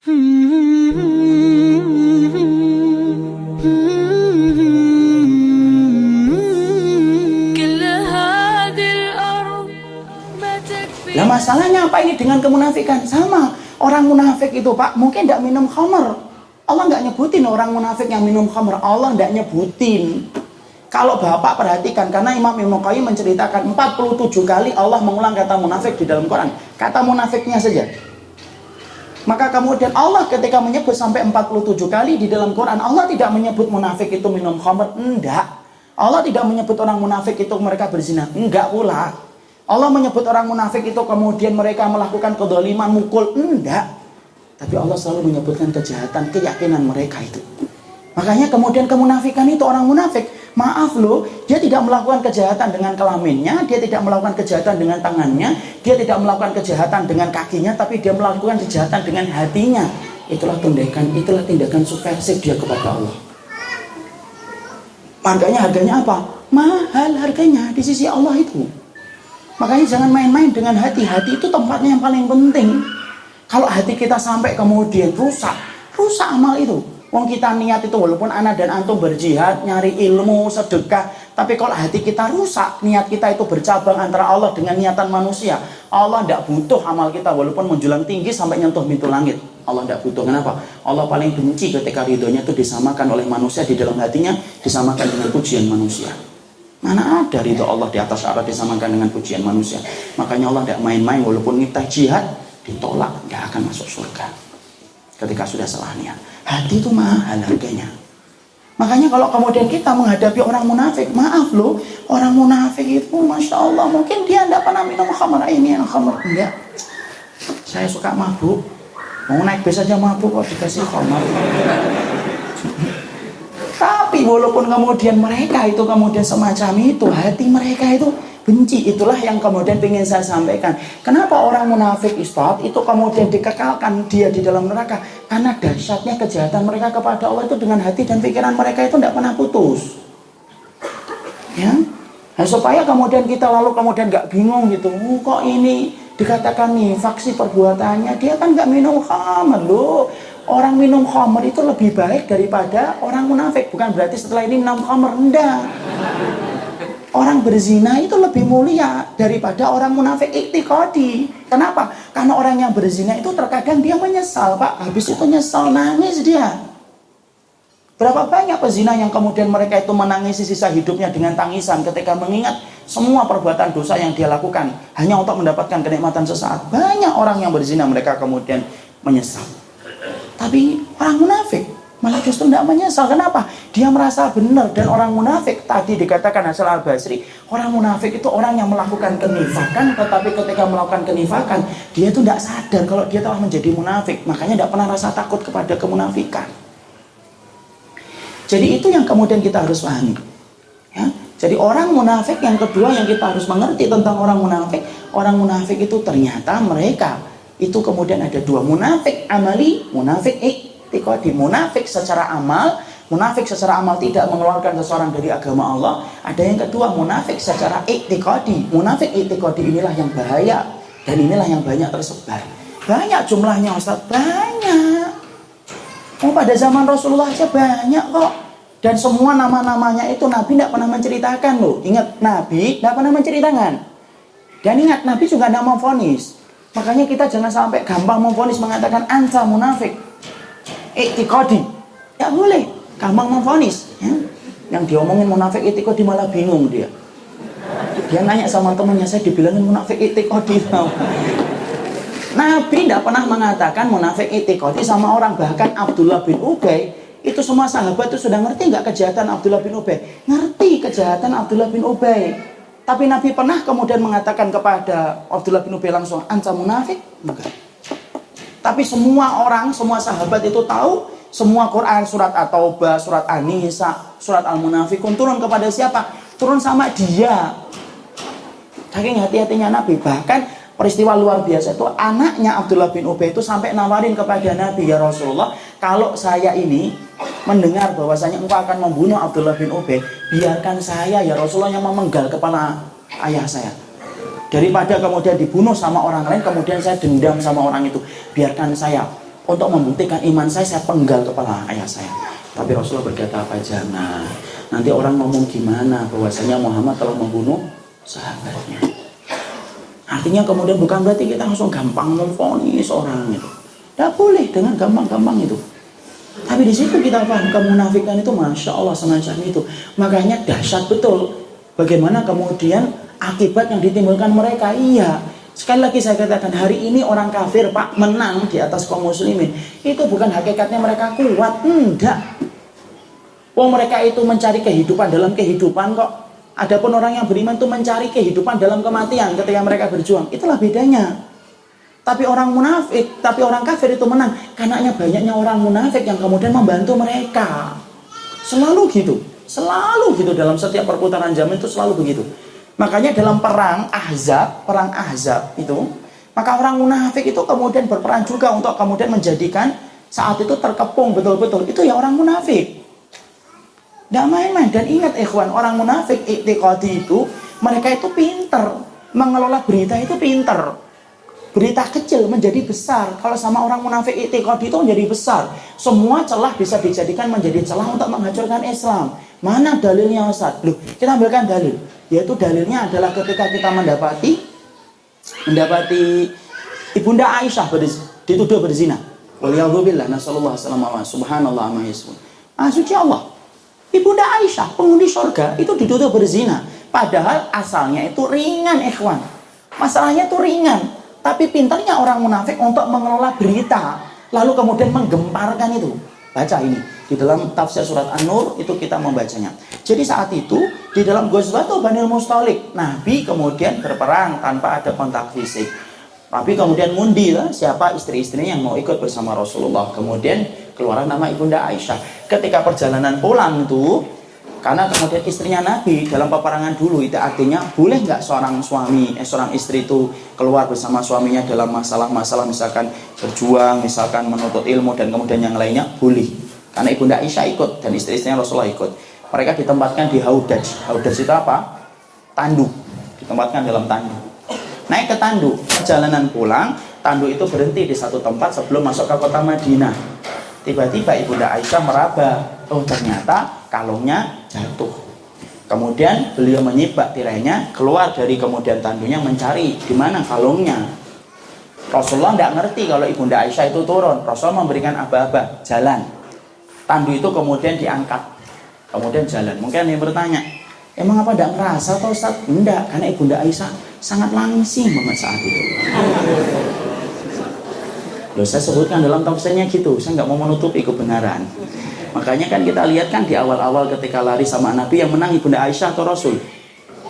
Nah masalahnya apa ini dengan kemunafikan? Sama. Orang munafik itu pak mungkin tidak minum khamr. Allah nggak nyebutin orang munafik yang minum khamr. Allah nggak nyebutin. Kalau Bapak perhatikan, karena Imam Ibnu Qayyim menceritakan 47 kali Allah mengulang kata munafik di dalam Quran. Kata munafiknya saja. Maka kemudian Allah ketika menyebut sampai 47 kali di dalam Quran, Allah tidak menyebut munafik itu minum khamr. Enggak. Allah tidak menyebut orang munafik itu mereka berzina. Enggak pula. Allah menyebut orang munafik itu kemudian mereka melakukan kedoliman, mukul. Enggak. Tapi Allah selalu menyebutkan kejahatan, keyakinan mereka itu. Makanya kemudian kemunafikan itu orang munafik. Maaf loh, dia tidak melakukan kejahatan dengan kelaminnya, dia tidak melakukan kejahatan dengan tangannya, dia tidak melakukan kejahatan dengan kakinya, tapi dia melakukan kejahatan dengan hatinya. Itulah tindakan, itulah tindakan subversif dia kepada Allah. Harganya harganya apa? Mahal harganya di sisi Allah itu. Makanya jangan main-main dengan hati. Hati itu tempatnya yang paling penting. Kalau hati kita sampai kemudian rusak, rusak amal itu. Wong kita niat itu walaupun anak dan antum berjihad, nyari ilmu, sedekah, tapi kalau hati kita rusak, niat kita itu bercabang antara Allah dengan niatan manusia. Allah tidak butuh amal kita walaupun menjulang tinggi sampai nyentuh pintu langit. Allah tidak butuh. Kenapa? Allah paling benci ketika ridhonya itu disamakan oleh manusia di dalam hatinya, disamakan dengan pujian manusia. Mana ada ridho Allah di atas arah disamakan dengan pujian manusia. Makanya Allah tidak main-main walaupun kita jihad, ditolak, nggak akan masuk surga. Ketika sudah salah niat. Hati itu mahal harganya. Makanya kalau kemudian kita menghadapi orang munafik, maaf loh, orang munafik itu masya Allah mungkin dia tidak pernah minum khamar ini yang khamar enggak. Saya suka mabuk, mau naik bis aja mabuk kok dikasih khamar. Tapi walaupun kemudian mereka itu kemudian semacam itu, hati mereka itu benci. Itulah yang kemudian ingin saya sampaikan. Kenapa orang munafik Ustaz itu kemudian dikekalkan dia di dalam neraka? Karena dahsyatnya kejahatan mereka kepada Allah itu dengan hati dan pikiran mereka itu tidak pernah putus. Ya, nah, supaya kemudian kita lalu kemudian nggak bingung gitu, oh, kok ini dikatakan nih faksi perbuatannya dia kan nggak minum khamr loh orang minum khamr itu lebih baik daripada orang munafik. Bukan berarti setelah ini minum khamr, enggak. Orang berzina itu lebih mulia daripada orang munafik iktikadi. Kenapa? Karena orang yang berzina itu terkadang dia menyesal, Pak. Habis itu nyesal, nangis dia. Berapa banyak pezina yang kemudian mereka itu menangisi sisa hidupnya dengan tangisan ketika mengingat semua perbuatan dosa yang dia lakukan hanya untuk mendapatkan kenikmatan sesaat. Banyak orang yang berzina mereka kemudian menyesal. Tapi orang munafik malah justru tidak menyesal. Kenapa? Dia merasa benar dan orang munafik tadi dikatakan Hasan al Basri, orang munafik itu orang yang melakukan kenifakan, tetapi ketika melakukan kenifakan dia itu tidak sadar kalau dia telah menjadi munafik. Makanya tidak pernah rasa takut kepada kemunafikan. Jadi itu yang kemudian kita harus pahami. Ya, jadi orang munafik yang kedua yang kita harus mengerti tentang orang munafik, orang munafik itu ternyata mereka itu kemudian ada dua munafik amali, munafik iktikadi. Munafik secara amal, munafik secara amal tidak mengeluarkan seseorang dari agama Allah. Ada yang kedua munafik secara iktikadi. Munafik iktikadi inilah yang bahaya dan inilah yang banyak tersebar. Banyak jumlahnya Ustaz, banyak. Oh pada zaman Rasulullah aja banyak kok. Dan semua nama-namanya itu Nabi tidak pernah menceritakan loh. Ingat Nabi tidak pernah menceritakan. Dan ingat Nabi juga tidak mau vonis. Makanya kita jangan sampai gampang memfonis mengatakan anta munafik. Iktikadi. Ya boleh. Gampang memfonis. Ya. Yang diomongin munafik iktikadi malah bingung dia. Dia nanya sama temannya, saya dibilangin munafik iktikadi. Nabi tidak pernah mengatakan munafik iktikadi sama orang. Bahkan Abdullah bin Ubay itu semua sahabat itu sudah ngerti nggak kejahatan Abdullah bin Ubay? Ngerti kejahatan Abdullah bin Ubay. Tapi Nabi pernah kemudian mengatakan kepada Abdullah bin Ubay langsung, "Anta munafik?" Enggak. Tapi semua orang, semua sahabat itu tahu semua Quran surat At-Taubah, surat An-Nisa, surat Al-Munafikun turun kepada siapa? Turun sama dia. Saking hati-hatinya Nabi. Bahkan peristiwa luar biasa itu anaknya Abdullah bin Ubay itu sampai nawarin kepada Nabi ya Rasulullah, kalau saya ini mendengar bahwasanya engkau akan membunuh Abdullah bin Ubay, biarkan saya ya Rasulullah yang memenggal kepala ayah saya. Daripada kemudian dibunuh sama orang lain, kemudian saya dendam sama orang itu. Biarkan saya. untuk membuktikan iman saya, saya penggal kepala ayah saya. Tapi Rasulullah berkata apa? Jangan. Nanti orang ngomong gimana bahwasanya Muhammad telah membunuh sahabatnya. Artinya kemudian bukan berarti kita langsung gampang memfonis orang itu. Tidak boleh dengan gampang-gampang itu. Tapi di situ kita paham kemunafikan itu masya Allah semacam itu. Makanya dahsyat betul. Bagaimana kemudian akibat yang ditimbulkan mereka? Iya. Sekali lagi saya katakan hari ini orang kafir pak menang di atas kaum muslimin. Itu bukan hakikatnya mereka kuat. Enggak. Oh mereka itu mencari kehidupan dalam kehidupan kok. Adapun orang yang beriman itu mencari kehidupan dalam kematian ketika mereka berjuang. Itulah bedanya. Tapi orang munafik, tapi orang kafir itu menang. Karena banyaknya orang munafik yang kemudian membantu mereka. Selalu gitu. Selalu gitu dalam setiap perputaran zaman itu selalu begitu. Makanya dalam perang Ahzab, perang Ahzab itu, maka orang munafik itu kemudian berperan juga untuk kemudian menjadikan saat itu terkepung betul-betul. Itu ya orang munafik. Tidak main-main. Dan ingat ikhwan, orang munafik iktiqadi itu, mereka itu pinter. Mengelola berita itu pinter berita kecil menjadi besar. Kalau sama orang munafik itikad itu menjadi besar. Semua celah bisa dijadikan menjadi celah untuk menghancurkan Islam. Mana dalilnya Ustaz? Loh, kita ambilkan dalil. Yaitu dalilnya adalah ketika kita mendapati mendapati Ibunda Aisyah dituduh berzina. Waliyadzubillah nasallallahu alaihi subhanallah amma yasbun. Ah, suci Allah. Ibunda Aisyah, penghuni surga, itu dituduh berzina. Padahal asalnya itu ringan, ikhwan. Masalahnya itu ringan tapi pintarnya orang munafik untuk mengelola berita, lalu kemudian menggemparkan itu. Baca ini di dalam tafsir surat An-Nur itu kita membacanya. Jadi saat itu di dalam Ghazwatul Banil Mustalik, Nabi kemudian berperang tanpa ada kontak fisik. Nabi kemudian mundi lah siapa istri-istrinya yang mau ikut bersama Rasulullah. Kemudian keluar nama ibunda Aisyah. Ketika perjalanan pulang itu karena kemudian istrinya Nabi dalam peperangan dulu itu artinya boleh nggak seorang suami, eh, seorang istri itu keluar bersama suaminya dalam masalah-masalah misalkan berjuang, misalkan menuntut ilmu dan kemudian yang lainnya boleh. Karena ibunda Aisyah ikut dan istri-istrinya Rasulullah ikut. Mereka ditempatkan di haudaj. Haudaj itu apa? Tandu. Ditempatkan dalam tandu. Naik ke tandu, perjalanan pulang, tandu itu berhenti di satu tempat sebelum masuk ke kota Madinah. Tiba-tiba ibunda Aisyah meraba, oh ternyata kalungnya jatuh. Kemudian beliau menyibak tirainya, keluar dari kemudian tandunya mencari di mana kalungnya. Rasulullah tidak ngerti kalau ibunda Aisyah itu turun. Rasulullah memberikan aba-aba, jalan. Tandu itu kemudian diangkat, kemudian jalan. Mungkin yang bertanya, emang apa tidak merasa atau Ustaz? Tidak, karena ibunda Aisyah sangat langsing banget saat itu. Loh, saya sebutkan dalam tafsirnya gitu, saya nggak mau menutupi kebenaran. Makanya kan kita lihat kan di awal-awal ketika lari sama Nabi yang menang Ibunda Aisyah atau Rasul.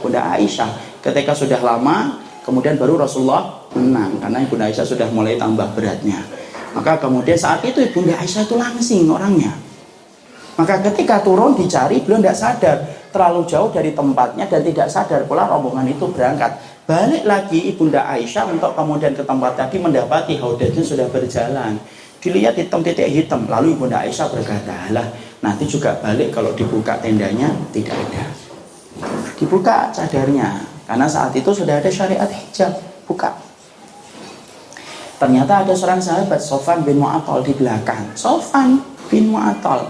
Ibunda Aisyah ketika sudah lama kemudian baru Rasulullah menang karena Ibunda Aisyah sudah mulai tambah beratnya. Maka kemudian saat itu Ibunda Aisyah itu langsing orangnya. Maka ketika turun dicari beliau tidak sadar terlalu jauh dari tempatnya dan tidak sadar pula rombongan itu berangkat. Balik lagi Ibunda Aisyah untuk kemudian ke tempat tadi mendapati haudajnya sudah berjalan dilihat hitam titik hitam. Lalu ibunda Aisyah berkata lah nanti juga balik kalau dibuka tendanya tidak ada. Dibuka cadarnya karena saat itu sudah ada syariat hijab. Buka. Ternyata ada seorang sahabat Sofan bin Mu'atal di belakang. Sofan bin Mu'atal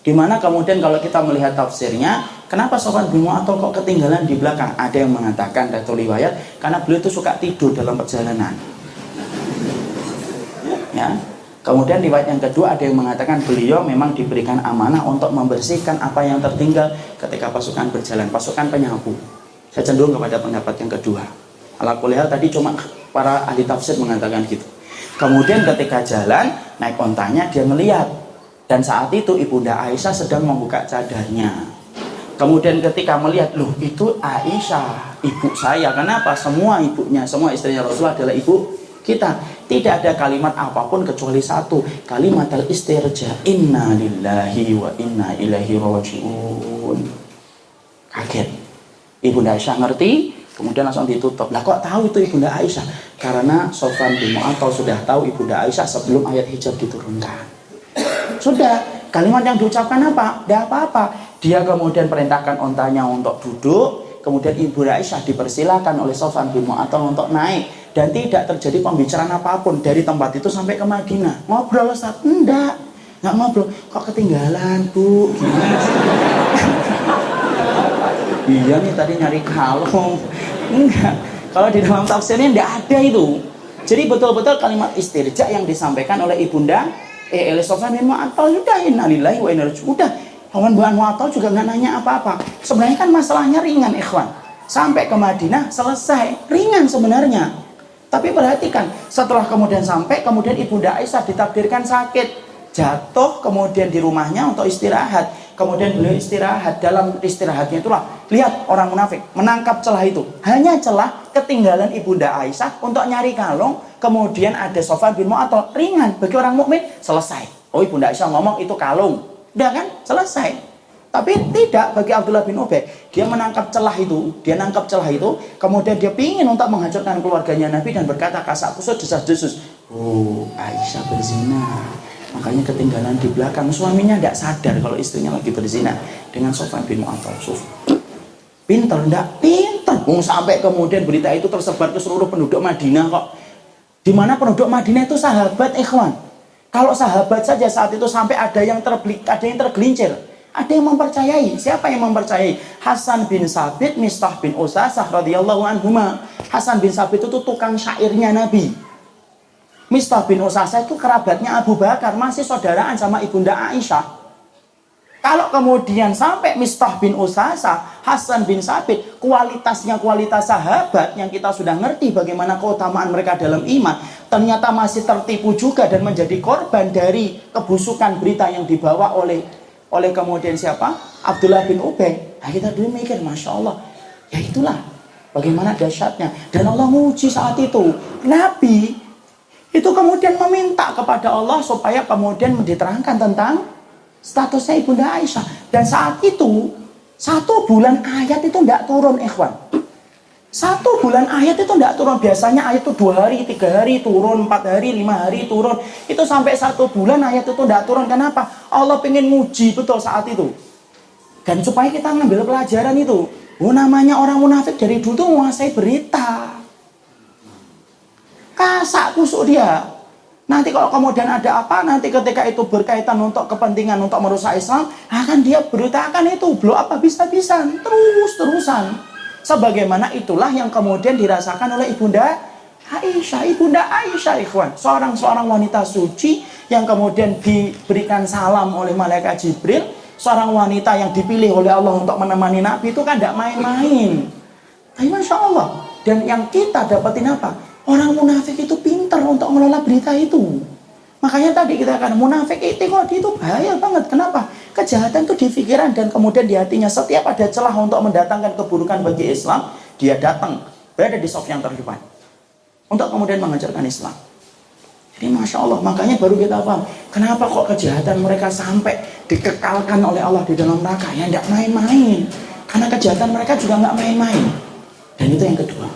di mana kemudian kalau kita melihat tafsirnya kenapa Sofan bin Mu'atal kok ketinggalan di belakang? Ada yang mengatakan atau riwayat karena beliau itu suka tidur dalam perjalanan. Ya Kemudian riwayat yang kedua ada yang mengatakan beliau memang diberikan amanah untuk membersihkan apa yang tertinggal ketika pasukan berjalan, pasukan penyapu. Saya cenderung kepada pendapat yang kedua. Ala kuliah tadi cuma para ahli tafsir mengatakan gitu. Kemudian ketika jalan naik ontanya dia melihat dan saat itu ibunda Aisyah sedang membuka cadarnya. Kemudian ketika melihat, loh itu Aisyah, ibu saya. Kenapa? Semua ibunya, semua istrinya Rasulullah adalah ibu kita. Tidak ada kalimat apa pun kecuali satu, kalimat al-istirja. Inna lillahi wa inna ilaihi rajiun. Kaget. Ibunda Aisyah ngerti, kemudian langsung ditutup. Lah kok tahu itu Ibunda Aisyah? Karena Sofan bin Mu'attal sudah tahu Ibunda Aisyah sebelum ayat hijab diturunkan. Sudah, kalimat yang diucapkan apa? Tidak apa-apa. Dia kemudian perintahkan ontanya untuk duduk, kemudian Ibu Aisyah dipersilakan oleh Sofan bin Mu'attal untuk naik dan tidak terjadi pembicaraan apa pun dari tempat itu sampai ke Madinah. Ngobrol Ustaz? Enggak. Enggak ngobrol. Kok ketinggalan, Bu? Iya nih tadi nyari kalung. Enggak. Kalau di dalam tafsirnya enggak ada itu. Jadi betul-betul kalimat istirja yang disampaikan oleh Ibunda eh Sofyan bin Mu'attal sudah innalillahi wa inna Udah, Paman Bu Mu'attal juga nggak nanya apa-apa. Sebenarnya kan masalahnya ringan, ikhwan. Sampai ke Madinah selesai, ringan sebenarnya. Tapi perhatikan, setelah kemudian sampai, kemudian Ibunda Aisyah ditakdirkan sakit. Jatuh kemudian di rumahnya untuk istirahat. Kemudian beliau istirahat dalam istirahatnya itulah. Lihat orang munafik menangkap celah itu. Hanya celah ketinggalan ibunda Aisyah untuk nyari kalung kemudian ada Sofan bin atau ringan bagi orang mukmin selesai. Oh ibunda Aisyah ngomong itu kalung. Udah kan? Selesai tapi tidak bagi Abdullah bin Ubay dia menangkap celah itu dia nangkap celah itu kemudian dia pingin untuk menghancurkan keluarganya Nabi dan berkata kasak kusut desas desus oh Aisyah berzina Makanya ketinggalan di belakang suaminya tidak sadar kalau istrinya lagi berzina dengan Sofan bin Mu'attal. Pinter, tidak pinter. Bung sampai kemudian berita itu tersebar ke seluruh penduduk Madinah kok. Di mana penduduk Madinah itu sahabat ikhwan. Kalau sahabat saja saat itu sampai ada yang terbeli, ada yang tergelincir. Ada yang mempercayai. Siapa yang mempercayai? Hasan bin Sabit, Mistah bin Usasah radhiyallahu anhuma. Hasan bin Sabit itu tukang syairnya Nabi. Mistah bin Usasa itu kerabatnya Abu Bakar, masih saudaraan sama ibunda Aisyah. Kalau kemudian sampai Mistah bin Usasa, Hasan bin Sabit, kualitasnya kualitas sahabat yang kita sudah ngerti bagaimana keutamaan mereka dalam iman, ternyata masih tertipu juga dan menjadi korban dari kebusukan berita yang dibawa oleh oleh kemudian siapa? Abdullah bin Ubay. Nah, kita dulu mikir, Masya Allah, ya itulah bagaimana dahsyatnya. Dan Allah menguji saat itu. Nabi itu kemudian meminta kepada Allah supaya kemudian diterangkan tentang statusnya Ibunda Aisyah. Dan saat itu, satu bulan ayat itu tidak turun, ikhwan. Satu bulan ayat itu tidak turun. Biasanya ayat itu dua hari, tiga hari turun, empat hari, lima hari turun. Itu sampai satu bulan ayat itu tidak turun. Kenapa? Allah ingin muji betul saat itu. Dan supaya kita ngambil pelajaran itu. Oh namanya orang munafik dari dulu tuh menguasai berita. Kasak kusuk dia. Nanti kalau kemudian ada apa, nanti ketika itu berkaitan untuk kepentingan untuk merusak Islam, akan dia beritakan itu blow apa bisa-bisa terus-terusan. Sebagaimana itulah yang kemudian dirasakan oleh Ibunda Aisyah, Ibunda Aisyah ikhwan. Seorang-seorang wanita suci yang kemudian diberikan salam oleh malaikat Jibril. Seorang wanita yang dipilih oleh Allah untuk menemani Nabi itu kan tidak main-main. Tapi Masya Allah. Dan yang kita dapetin apa? Orang munafik itu pintar untuk mengelola berita itu. Makanya tadi kita akan munafik itu kok itu bahaya banget. Kenapa? Kejahatan itu di pikiran dan kemudian di hatinya. Setiap ada celah untuk mendatangkan keburukan bagi Islam, dia datang berada di soft yang terdepan untuk kemudian menghancurkan Islam. Jadi masya Allah, makanya baru kita paham kenapa kok kejahatan mereka sampai dikekalkan oleh Allah di dalam neraka. Ya tidak main-main, karena kejahatan mereka juga nggak main-main. Dan itu yang kedua.